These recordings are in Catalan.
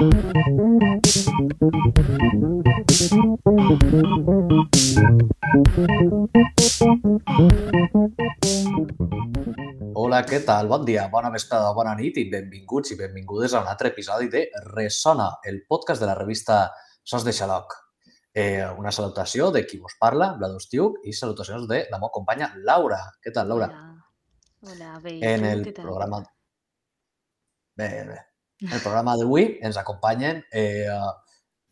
Hola, què tal? Bon dia, bona vesprada, bona nit i benvinguts i benvingudes a un altre episodi de Ressona, el podcast de la revista Sos de Xaloc. Eh, una salutació de qui vos parla, Vlad Ostiuc, i salutacions de la meva companya Laura. Què tal, Laura? Hola, Hola bé. En el què tal? programa... Bé, bé. El programa d'avui ens acompanyen eh,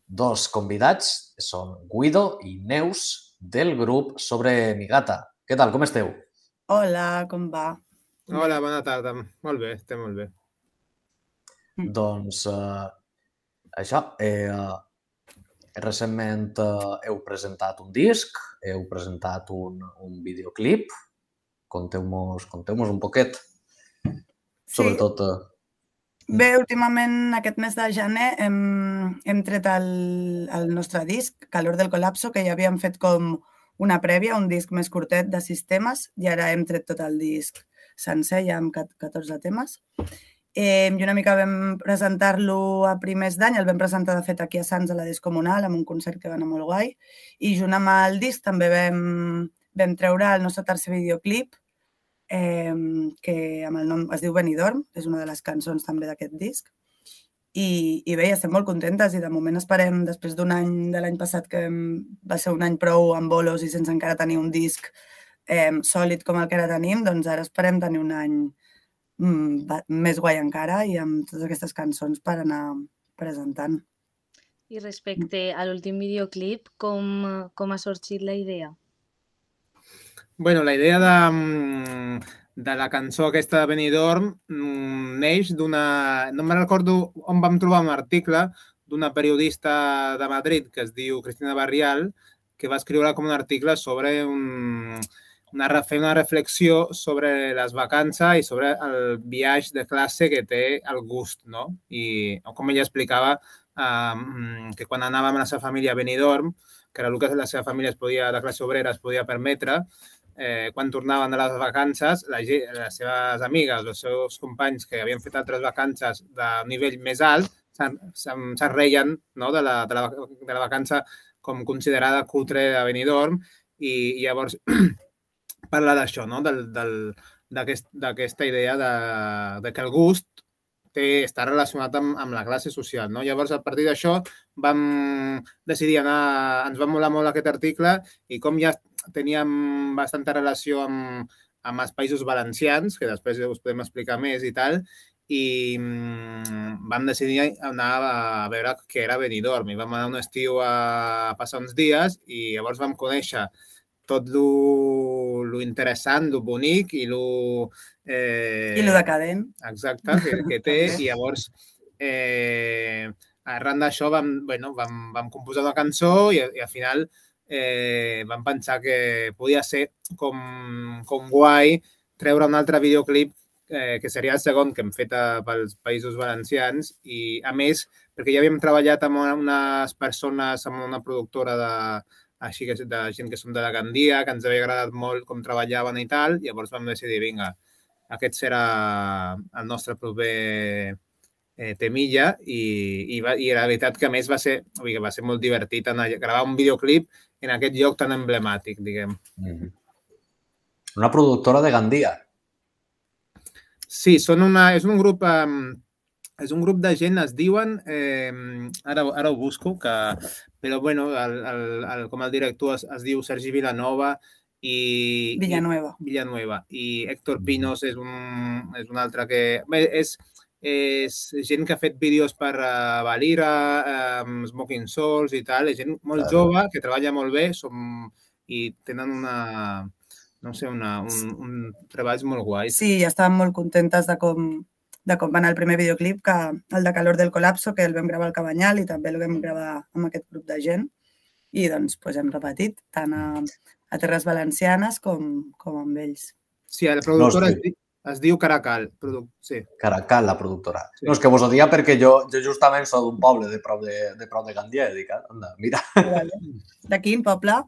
dos convidats, són Guido i Neus, del grup Sobre mi gata. Què tal, com esteu? Hola, com va? Hola, bona tarda. Molt bé, estem molt bé. Mm. Doncs eh, això, eh, recentment eh, heu presentat un disc, heu presentat un, un videoclip. Conteu-nos conteu un poquet, sobretot... Eh, Bé, últimament, aquest mes de gener, hem, hem tret el, el nostre disc, Calor del Colapso, que ja havíem fet com una prèvia, un disc més curtet de sis temes, i ara hem tret tot el disc sencer, ja amb cat- 14 temes. Eh, I una mica vam presentar-lo a primers d'any, el vam presentar de fet aquí a Sants a la Descomunal, amb un concert que va anar molt guai, i junt amb el disc també vam, vam treure el nostre tercer videoclip, eh, que amb el nom es diu Benidorm, és una de les cançons també d'aquest disc. I, I bé, estem molt contentes i de moment esperem, després d'un any de l'any passat que va ser un any prou amb bolos i sense encara tenir un disc eh, sòlid com el que ara tenim, doncs ara esperem tenir un any mm, més guai encara i amb totes aquestes cançons per anar presentant. I respecte a l'últim videoclip, com, com ha sorgit la idea? Bueno, la idea de, mm, de la cançó aquesta de Benidorm mm, neix d'una... No me'n recordo on vam trobar un article d'una periodista de Madrid que es diu Cristina Barrial, que va escriure com un article sobre un, una, fer una reflexió sobre les vacances i sobre el viatge de classe que té el gust, no? I com ella explicava, eh, que quan anava amb la seva família a Benidorm, que era el que la seva família es podia, de classe obrera es podia permetre, eh, quan tornaven de les vacances, la, les seves amigues, els seus companys que havien fet altres vacances de nivell més alt, se'n reien no? de, la, de, la, de la vacança com considerada cutre de Benidorm i, i llavors parla d'això, no? d'aquesta idea de, de que el gust té, està relacionat amb, amb la classe social. No? Llavors, a partir d'això, vam decidir anar... Ens va molar molt aquest article i com ja teníem bastanta relació amb, amb els països valencians, que després us podem explicar més i tal, i mm, vam decidir anar a veure què era Benidorm i vam anar un estiu a passar uns dies i llavors vam conèixer tot lo, lo interessant, lo bonic i lo... Eh, I lo decadent. Exacte, que, que té, i llavors eh, arran d'això vam, bueno, vam, vam composar una cançó i, i al final eh, vam pensar que podia ser com, com guai treure un altre videoclip eh, que seria el segon que hem fet a, pels Països Valencians i, a més, perquè ja havíem treballat amb unes persones, amb una productora de, així que de gent que som de la Gandia, que ens havia agradat molt com treballaven i tal, llavors vam decidir, vinga, aquest serà el nostre proper eh, temilla i, i, va, i la veritat que a més va ser, vull dir, va ser molt divertit anar a gravar un videoclip en aquest lloc tan emblemàtic, diguem. Mhm. Una productora de Gandia. Sí, són una, és un grup um, és un grup de gent, es diuen, eh, ara, ara ho busco, que, però bueno, el, el, el, com el director es, es diu Sergi Vilanova i... Villanueva. I, Villanueva. I Héctor Pinos és un, és un altre que... Bé, és, és gent que ha fet vídeos per uh, Valira, um, Smoking Souls i tal, és gent molt Claro. jove, que treballa molt bé som, i tenen una, no sé, una, un, un treballs molt guais. Sí, i estàvem molt contentes de com, de com va anar el primer videoclip, que el de Calor del Colapso, que el vam gravar al Cabanyal i també el vam gravar amb aquest grup de gent. I doncs, pues, hem repetit tant a, a Terres Valencianes com, com amb ells. Sí, la productora No, es, diu Caracal. Produ sí. Caracal, la productora. Sí. No, és que vos ho dia perquè jo, jo justament soc d'un poble de prop de, de, prop de Gandia i dic, anda, mira. De quin poble?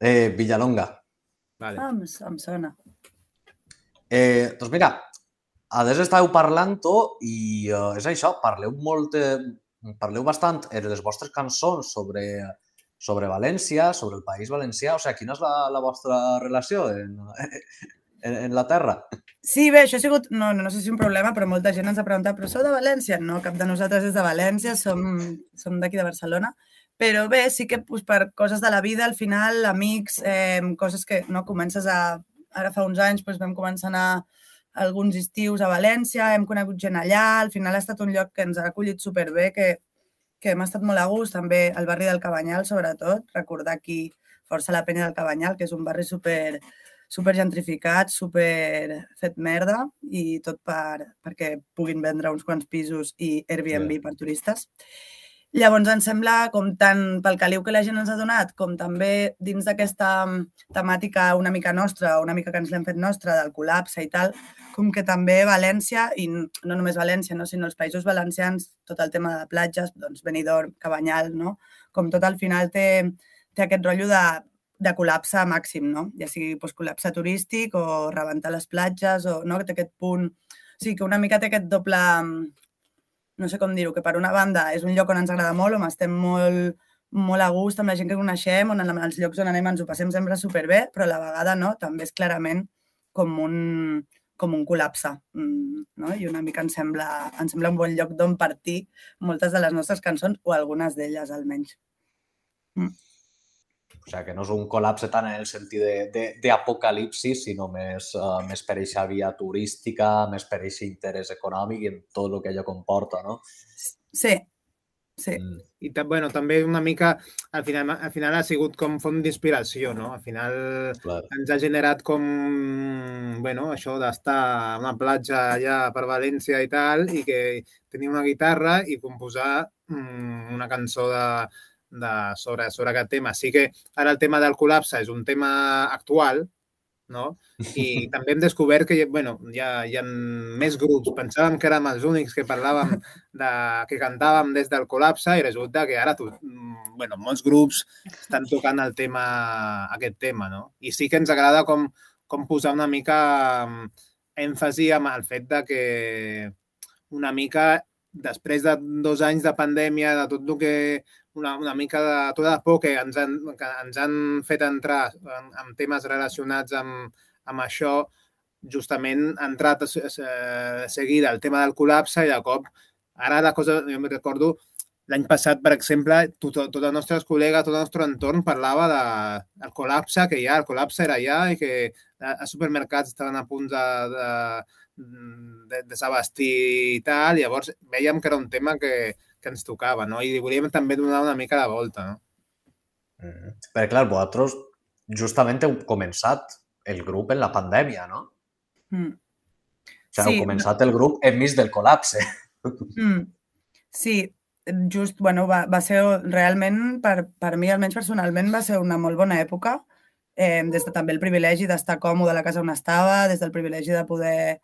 eh, Villalonga. Vale. Ah, em, em sona. Eh, doncs mira, a des estàveu parlant-ho i eh, és això, parleu molt, eh, parleu bastant en les vostres cançons sobre, sobre València, sobre el País Valencià. O sigui, quina és la, la vostra relació en, en, en la terra? Sí, bé, això ha sigut, no, no, no sé si un problema, però molta gent ens ha preguntat, però sou de València? No, cap de nosaltres és de València, som, som d'aquí de Barcelona. Però bé, sí que pues, per coses de la vida, al final, amics, eh, coses que no comences a... Ara fa uns anys pues, vam començar a anar alguns estius a València, hem conegut gent allà, al final ha estat un lloc que ens ha acollit superbé, que, que hem estat molt a gust, també al barri del Cabanyal, sobretot, recordar aquí força la penya del Cabanyal, que és un barri super, super gentrificat, super fet merda i tot per, perquè puguin vendre uns quants pisos i Airbnb yeah. per turistes. Llavors, em sembla, com tant pel caliu que la gent ens ha donat, com també dins d'aquesta mm, temàtica una mica nostra, una mica que ens l'hem fet nostra, del col·lapse i tal, com que també València, i no només València, no, sinó els països valencians, tot el tema de platges, doncs Benidorm, Cabanyal, no? com tot al final té, té aquest rotllo de, de col·lapse màxim, no? ja sigui doncs, col·lapse turístic o rebentar les platges, o no? que aquest punt... O sigui, que una mica té aquest doble no sé com dir-ho, que per una banda és un lloc on ens agrada molt, on estem molt, molt a gust amb la gent que coneixem, on en els llocs on anem ens ho passem sempre superbé, però a la vegada no, també és clarament com un, com un col·lapse. Mm, no? I una mica ens sembla, ens sembla un bon lloc d'on partir moltes de les nostres cançons, o algunes d'elles almenys. Mm. O sigui, que no és un col·lapse tant en el sentit d'apocalipsis, sinó més, uh, més per aquesta via turística, més per aquest interès econòmic i en tot el que allò comporta, no? Sí, sí. Mm. I bueno, també una mica, al final, al final ha sigut com font d'inspiració, no? Al final Clar. ens ha generat com, bueno, això d'estar a una platja allà per València i tal, i que tenir una guitarra i composar mm, una cançó de, de, sobre, sobre aquest tema. Sí que ara el tema del col·lapse és un tema actual, no? I també hem descobert que bueno, hi, ha, hi ha més grups. Pensàvem que érem els únics que parlàvem, de, que cantàvem des del col·lapse i resulta que ara tu, mm, bueno, molts grups estan tocant el tema, aquest tema, no? I sí que ens agrada com, com posar una mica mm, èmfasi amb el fet de que una mica després de dos anys de pandèmia, de tot el que una, una mica de tota de por que ens han, que ens han fet entrar en, en temes relacionats amb, amb això, justament ha entrat a, a seguida el tema del col·lapse i de cop, ara la cosa, jo me recordo, l'any passat, per exemple, tot, tots els nostres col·legues, tot el nostre entorn parlava de, del col·lapse que hi ha, el col·lapse era allà i que els supermercats estaven a punt de, de, de, de s'abastir i tal, llavors veiem que era un tema que, que ens tocava, no? I volíem també donar una mica de volta, no? Mm. Perquè, clar, vosaltres justament heu començat el grup en la pandèmia, no? Mm. O sigui, sí, heu començat el grup enmig del col·lapse. Mm. Sí, just, bueno, va, va ser realment, per, per mi, almenys personalment, va ser una molt bona època, eh, des de també el privilegi d'estar còmode a la casa on estava, des del privilegi de poder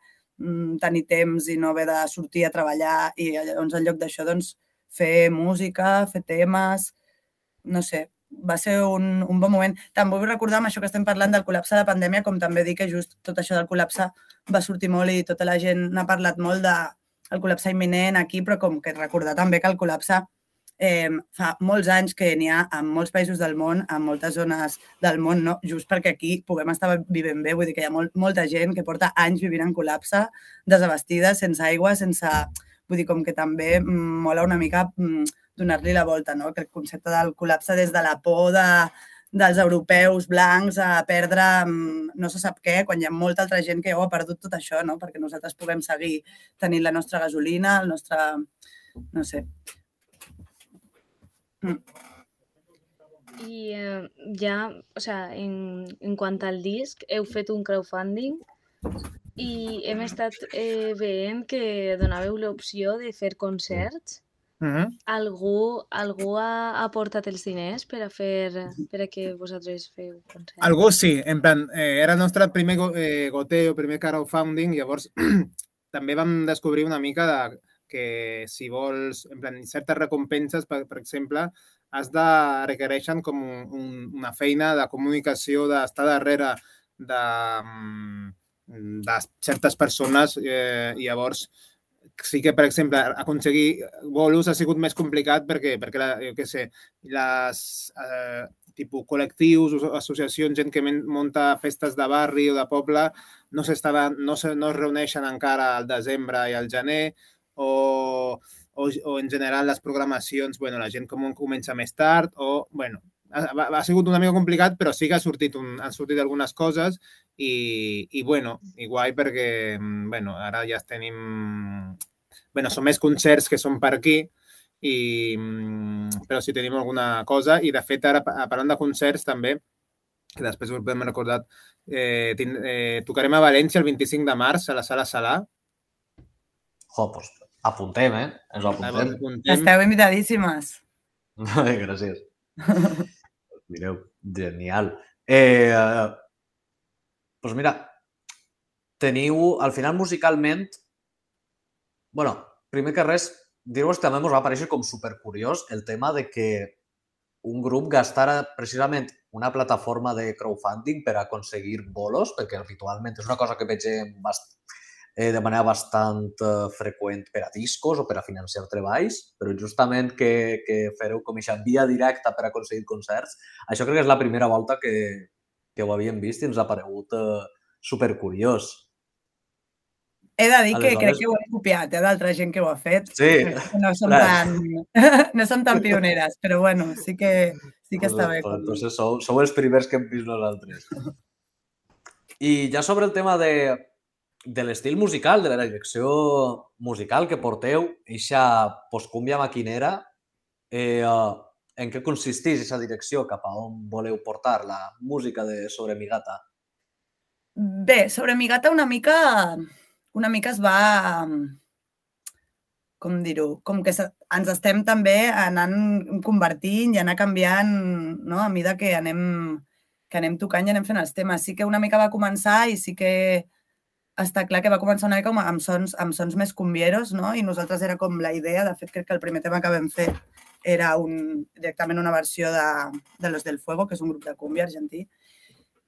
tenir temps i no haver de sortir a treballar i llavors en lloc d'això doncs, fer música, fer temes, no sé, va ser un, un bon moment. També vull recordar amb això que estem parlant del col·lapse de pandèmia, com també dir que just tot això del col·lapse va sortir molt i tota la gent n'ha parlat molt de el col·lapse imminent aquí, però com que recordar també que el col·lapse eh, fa molts anys que n'hi ha en molts països del món, en moltes zones del món, no? just perquè aquí puguem estar vivint bé, vull dir que hi ha molt, molta gent que porta anys vivint en col·lapse, desabastida, sense aigua, sense Vull dir, com que també mola una mica mm, donar-li la volta, no? Que el concepte del col·lapse des de la por de, dels europeus blancs a perdre mm, no se sap què, quan hi ha molta altra gent que ho ha perdut tot això, no? perquè nosaltres puguem seguir tenint la nostra gasolina, el nostre... no sé. Mm. I eh, ja, o sea, en, en quant al disc, heu fet un crowdfunding i hem estat eh, veient que donàveu l'opció de fer concerts. Mm -hmm. algú, algú ha aportat els diners per a fer per a que vosaltres feu concerts? Algú sí, en plan, eh, era el nostre primer eh, goteo, primer crowdfunding, llavors també vam descobrir una mica de que si vols, en plan, certes recompenses, per, per exemple, has de requereixen com un, una feina de comunicació, d'estar darrere de, mm, de certes persones eh, i llavors sí que, per exemple, aconseguir bolos ha sigut més complicat perquè, perquè la, jo què sé, les eh, tipus col·lectius, associacions, gent que munta festes de barri o de poble, no, no, se, no es reuneixen encara al desembre i al gener, o, o, o en general les programacions, bueno, la gent com comença més tard, o, bueno, ha, ha sigut una mica complicat, però sí que ha sortit, un, han sortit algunes coses i, i bueno, i guai perquè, mm, bueno, ara ja tenim... bueno, són més concerts que són per aquí, i, mm, però si tenim alguna cosa. I, de fet, ara, parlant de concerts, també, que després ho hem recordat, eh, eh, tocarem a València el 25 de març a la Sala Salà. Jo, doncs apuntem, eh? Ens ho apuntem. apuntem. Esteu invitadíssimes. Gràcies. Mireu, genial. Eh, pues mira, teniu, al final musicalment, bueno, primer que res, dir-vos que també ens va aparèixer com supercuriós el tema de que un grup gastara precisament una plataforma de crowdfunding per aconseguir bolos, perquè habitualment és una cosa que vegem bast eh, de manera bastant eh, freqüent per a discos o per a financiar treballs, però justament que, que fareu com aquesta via directa per aconseguir concerts, això crec que és la primera volta que, que ho havíem vist i ens ha paregut eh, supercuriós. He de dir Aleshores... que crec que ho hem copiat, eh, d'altra gent que ho ha fet. Sí. No som, tan, no som tan pioneres, però bueno, sí que, sí que està bé. Pues, entonces sou, sou els primers que hem vist nosaltres. I ja sobre el tema de, de l'estil musical, de la direcció musical que porteu, eixa postcúmbia maquinera, eh, en què consisteix aquesta direcció, cap a on voleu portar la música de Sobre mi gata? Bé, Sobre mi gata una mica, una mica es va, com dir-ho, com que ens estem també anant convertint i anar canviant no? a mesura que anem, que anem tocant i anem fent els temes. Sí que una mica va començar i sí que està clar que va començar una mica amb sons, amb sons més cumbieros, no? I nosaltres era com la idea, de fet crec que el primer tema que vam fer era un, directament una versió de, de Los del Fuego, que és un grup de cúmbia argentí.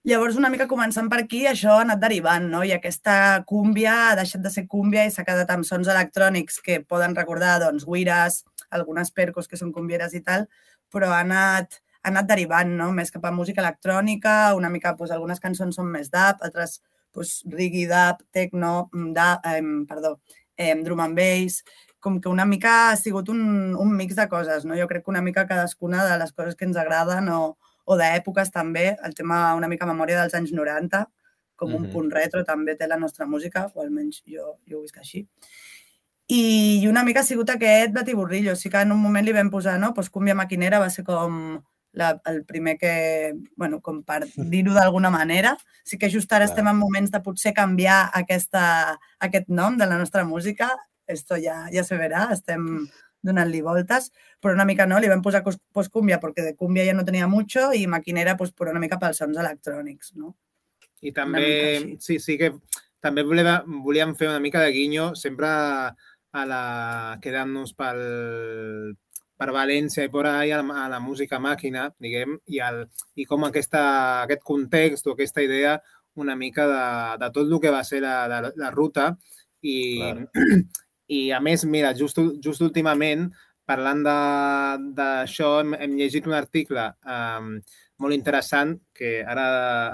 Llavors, una mica començant per aquí, això ha anat derivant, no? I aquesta cúmbia ha deixat de ser cúmbia i s'ha quedat amb sons electrònics que poden recordar, doncs, guires, algunes percos que són cumbieres i tal, però ha anat, ha anat derivant, no? Més cap a música electrònica, una mica, doncs, algunes cançons són més dub, altres, doncs, reggae, dub, techno, mm, dub, eh, perdó, eh, drum and bass, com que una mica ha sigut un, un mix de coses, no? Jo crec que una mica cadascuna de les coses que ens agraden o, o d'èpoques també, el tema una mica memòria dels anys 90, com mm -hmm. un punt retro també té la nostra música, o almenys jo, jo ho visc així. I, I una mica ha sigut aquest batiburrillo. Sí que en un moment li vam posar, no? Pues Cumbia Maquinera va ser com la, el primer que, bueno, com per dir-ho d'alguna manera. Sí que just ara Clar. estem en moments de potser canviar aquesta, aquest nom de la nostra música esto ja, ja se verà, estem donant-li voltes, però una mica no, li vam posar postcúmbia perquè de cúmbia ja no tenia mucho i maquinera pues, per una mica pels sons electrònics, no? I també, sí, sí que també volíem, volíem fer una mica de guinyo sempre a la, quedant-nos pel, per València i per ahí a la, a la música màquina, diguem, i, el, i com aquesta, aquest context o aquesta idea una mica de, de tot el que va ser la, la, la ruta. I, I a més, mira, just, just últimament, parlant d'això, hem, hem llegit un article um, molt interessant que ara,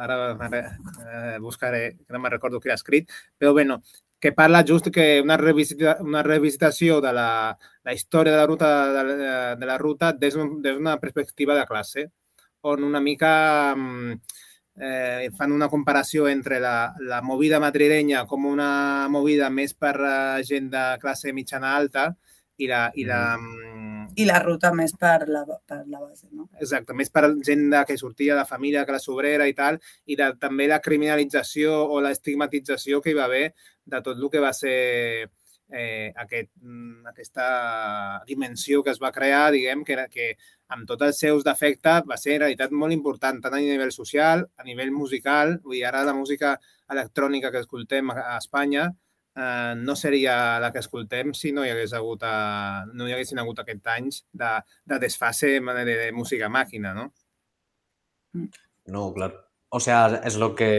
ara eh, buscaré, que no me'n recordo qui l'ha escrit, però bueno, que parla just que una, revisita, una revisitació de la, la història de la ruta, de, de la ruta des d'una perspectiva de classe, on una mica um, eh, fan una comparació entre la, la movida madrilenya com una movida més per gent de classe mitjana alta i la, i la, mm. I la ruta més per la, per la base, no? Exacte, més per gent de, que sortia de família classe obrera i tal, i de, també la criminalització o l'estigmatització que hi va haver de tot el que va ser eh, aquest, mm, aquesta dimensió que es va crear, diguem, que, era, que amb tots els seus defectes va ser en realitat molt important, tant a nivell social, a nivell musical, vull dir, ara la música electrònica que escoltem a Espanya eh, no seria la que escoltem si no hi hagués hagut, a, no hi haguessin hagut aquests anys de, de desfase de, de música màquina, no? No, clar. O sigui, és el que...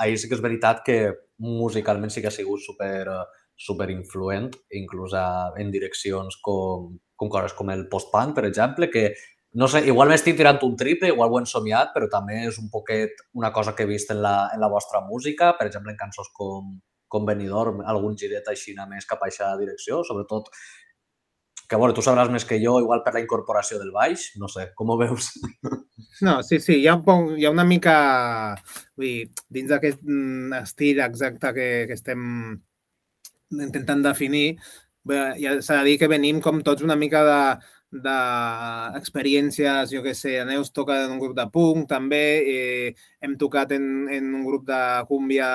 Ahir sí que és veritat que musicalment sí que ha sigut super, superinfluent, inclús a, en direccions com, com coses com el post-punk, per exemple, que no sé, igual m'estic tirant un triple, igual ho he somiat, però també és un poquet una cosa que he vist en la, en la vostra música, per exemple, en cançons com, com Benidorm, algun giret així més cap a aquesta direcció, sobretot que, bueno, tu sabràs més que jo, igual per la incorporació del baix, no sé, com ho veus? No, sí, sí, hi ha, un, hi ha una mica, vull dir, dins d'aquest mm, estil exacte que, que estem intentant definir, ja s'ha de dir que venim com tots una mica de, d'experiències, jo que sé, Neus toca en un grup de punk també, eh, hem tocat en, en un grup de cumbia,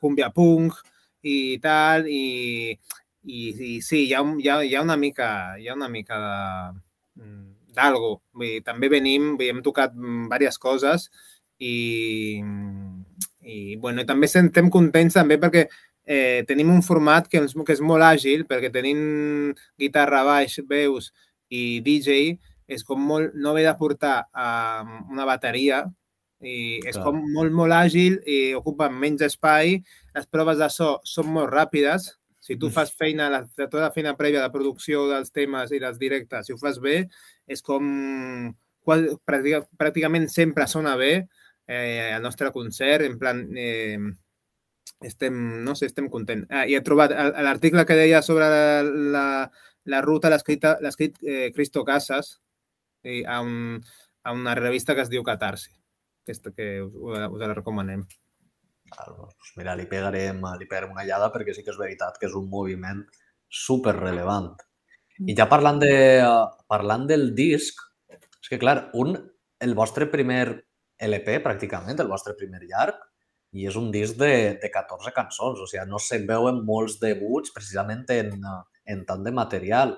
cumbia punk i tal, i, i, i sí, hi ha, hi, ha, hi ha una mica, hi ha una mica de d'algo. També venim, vull, hem tocat diverses coses i, i bueno, també estem contents també perquè eh, tenim un format que és, que és molt àgil perquè tenim guitarra, baix, veus i DJ és com molt, no haver de portar uh, una bateria i és Clar. com molt, molt àgil i ocupa menys espai. Les proves de so són molt ràpides. Si tu fas feina, la, tota la feina prèvia de producció dels temes i dels directes, si ho fas bé, és com qual, pràcticament sempre sona bé eh, el nostre concert, en plan, eh, estem, no sé, estem contents. Ah, I he trobat l'article que deia sobre la, la, la ruta l'ha escrit eh, Cristo Casas i a, un, a una revista que es diu Catarsi, aquesta que us, us la recomanem. Doncs mira, li pegarem, li pegarem una llada perquè sí que és veritat que és un moviment super relevant. I ja parlant, de, parlant del disc, és que clar, un, el vostre primer LP, pràcticament, el vostre primer llarg, i és un disc de, de 14 cançons, o sigui, no se'n veuen molts debuts precisament en, en tant de material.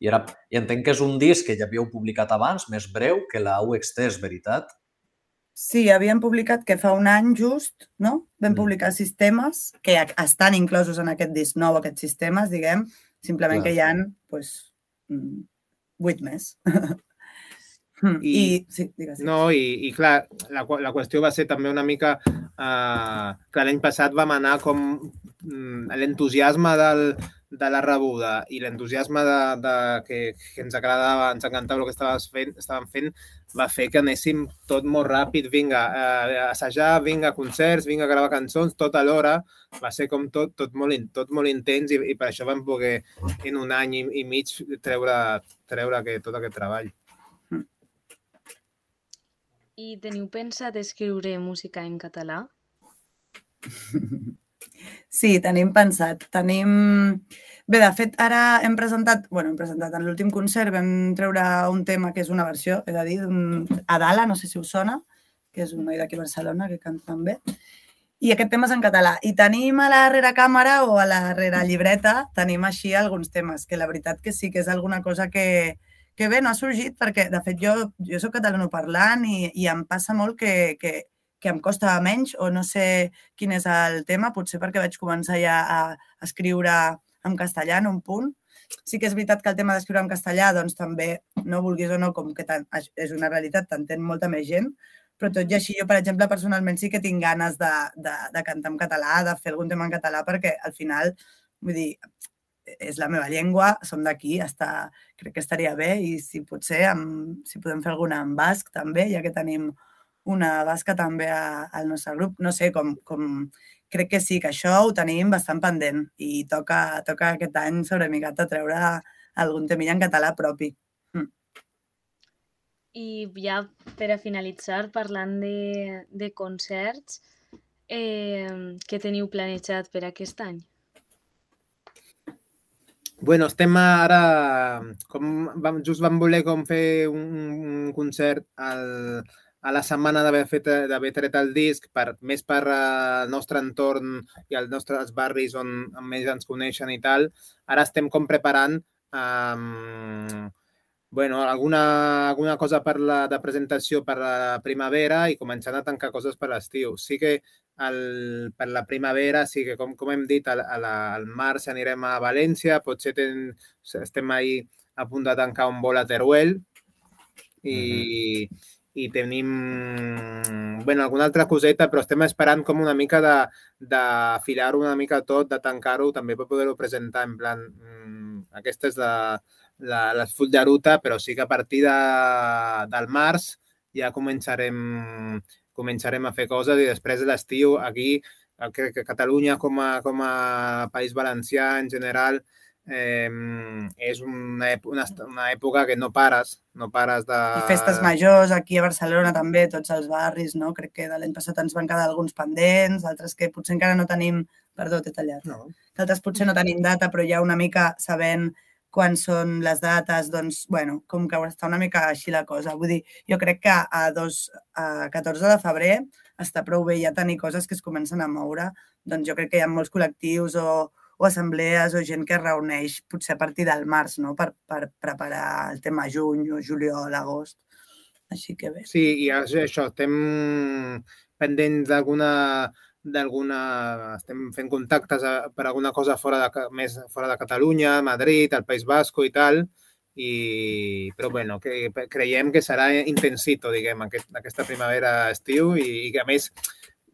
I, era, I entenc que és un disc que ja havíeu publicat abans, més breu, que la UXT, és veritat? Sí, havíem publicat que fa un any just, no? Vam mm. publicar sistemes que estan inclosos en aquest disc nou, aquests sistemes, diguem, simplement Clar. que hi ha pues, mm, vuit més. I, I, sí, digues, no, i, i clar, la, la qüestió va ser també una mica uh, que l'any passat vam anar com mm, l'entusiasme del, de la rebuda i l'entusiasme de, de, que, que ens agradava, ens encantava el que estàvem fent, estàvem fent, va fer que anéssim tot molt ràpid, vinga, uh, assajar, vinga, concerts, vinga, gravar cançons, tot a l'hora, va ser com tot, tot, molt, tot molt intens i, i per això vam poder en un any i, i mig treure, treure que, tot aquest treball. I teniu pensat escriure música en català? Sí, tenim pensat. Tenim... Bé, de fet, ara hem presentat, bueno, hem presentat en l'últim concert, vam treure un tema que és una versió, he de dir, Adala, no sé si us sona, que és un noi d'aquí a Barcelona que canta també. I aquest tema és en català. I tenim a la darrere càmera o a la darrere llibreta, tenim així alguns temes, que la veritat que sí que és alguna cosa que, que bé, no ha sorgit perquè, de fet, jo, jo soc catalanoparlant i, i em passa molt que, que, que em costa menys o no sé quin és el tema, potser perquè vaig començar ja a, escriure en castellà en un punt. Sí que és veritat que el tema d'escriure en castellà, doncs també, no vulguis o no, com que és una realitat, t'entén molta més gent, però tot i així jo, per exemple, personalment sí que tinc ganes de, de, de cantar en català, de fer algun tema en català, perquè al final, vull dir, és la meva llengua, som d'aquí, està, crec que estaria bé i si potser amb, si podem fer alguna en basc també, ja que tenim una basca també a, al nostre grup. No sé, com, com crec que sí, que això ho tenim bastant pendent i toca, toca aquest any sobre micat a treure algun temilla en català propi. Mm. I ja per a finalitzar, parlant de, de concerts, eh, què teniu planejat per aquest any? Bueno, estem ara, com vam, just vam voler com fer un, un concert al, a la setmana d'haver tret el disc per, més per al nostre entorn i als nostres barris on més ens coneixen i tal. Ara estem com preparant um, bueno, alguna, alguna cosa per la, de presentació per la primavera i començant a tancar coses per l'estiu. Sí que el, per la primavera, sí que com, com hem dit, al, al març anirem a València, potser ten, estem ahí a punt de tancar un vol a Teruel i, mm -hmm. i tenim bueno, alguna altra coseta, però estem esperant com una mica de, d'afilar una mica tot, de tancar-ho, també per poder-ho presentar en plan, mmm, aquesta és la, la, les full de ruta, però sí que a partir de, del març ja començarem, començarem a fer coses i després de l'estiu aquí, crec que Catalunya com a, com a País Valencià en general eh, és una, una, una època que no pares, no pares de... I festes majors, aquí a Barcelona també, tots els barris, no? Crec que de l'any passat ens van quedar alguns pendents, altres que potser encara no tenim... Perdó, t'he tallat. No. Que altres potser no tenim data, però ja una mica sabent quan són les dates, doncs, bueno, com que està una mica així la cosa. Vull dir, jo crec que a, dos, a 14 de febrer està prou bé ja tenir coses que es comencen a moure. Doncs jo crec que hi ha molts col·lectius o, o assemblees o gent que es reuneix potser a partir del març, no? Per, per preparar el tema juny o juliol, agost. Així que bé. Sí, i això, estem pendents d'alguna d'alguna... Estem fent contactes a, per alguna cosa fora de, més fora de Catalunya, Madrid, el País Basco i tal, i, però bueno, que creiem que serà intensito, diguem, aquest, aquesta primavera-estiu i, i que a més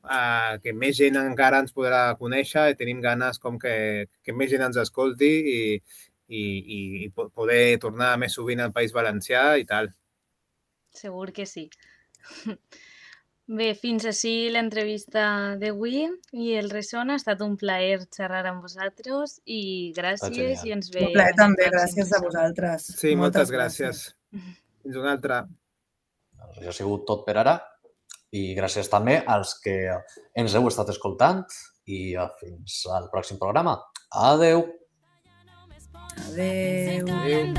uh, que més gent encara ens podrà conèixer i tenim ganes com que, que més gent ens escolti i, i, i poder tornar més sovint al País Valencià i tal. Segur que sí. Bé, fins així l'entrevista d'avui i el Ressona. Ha estat un plaer xerrar amb vosaltres i gràcies i ens veiem. Un plaer també, gràcies a vosaltres. Sí, moltes, moltes gràcies. gràcies. Fins una altra. Això ha sigut tot per ara i gràcies també als que ens heu estat escoltant i fins al pròxim programa. Adeu! Adeu. Adeu.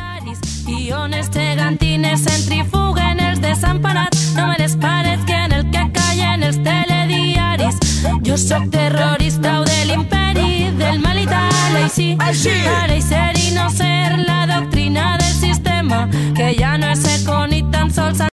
I on els gegantines centrifuguen els desemparats, no me les parezca en el que callen els telediaris. Yo soy terrorista o del l'imperi, del mal i tal, així. Així! Ara i ser i no ser la doctrina del sistema, que ya no es econ ni tan sols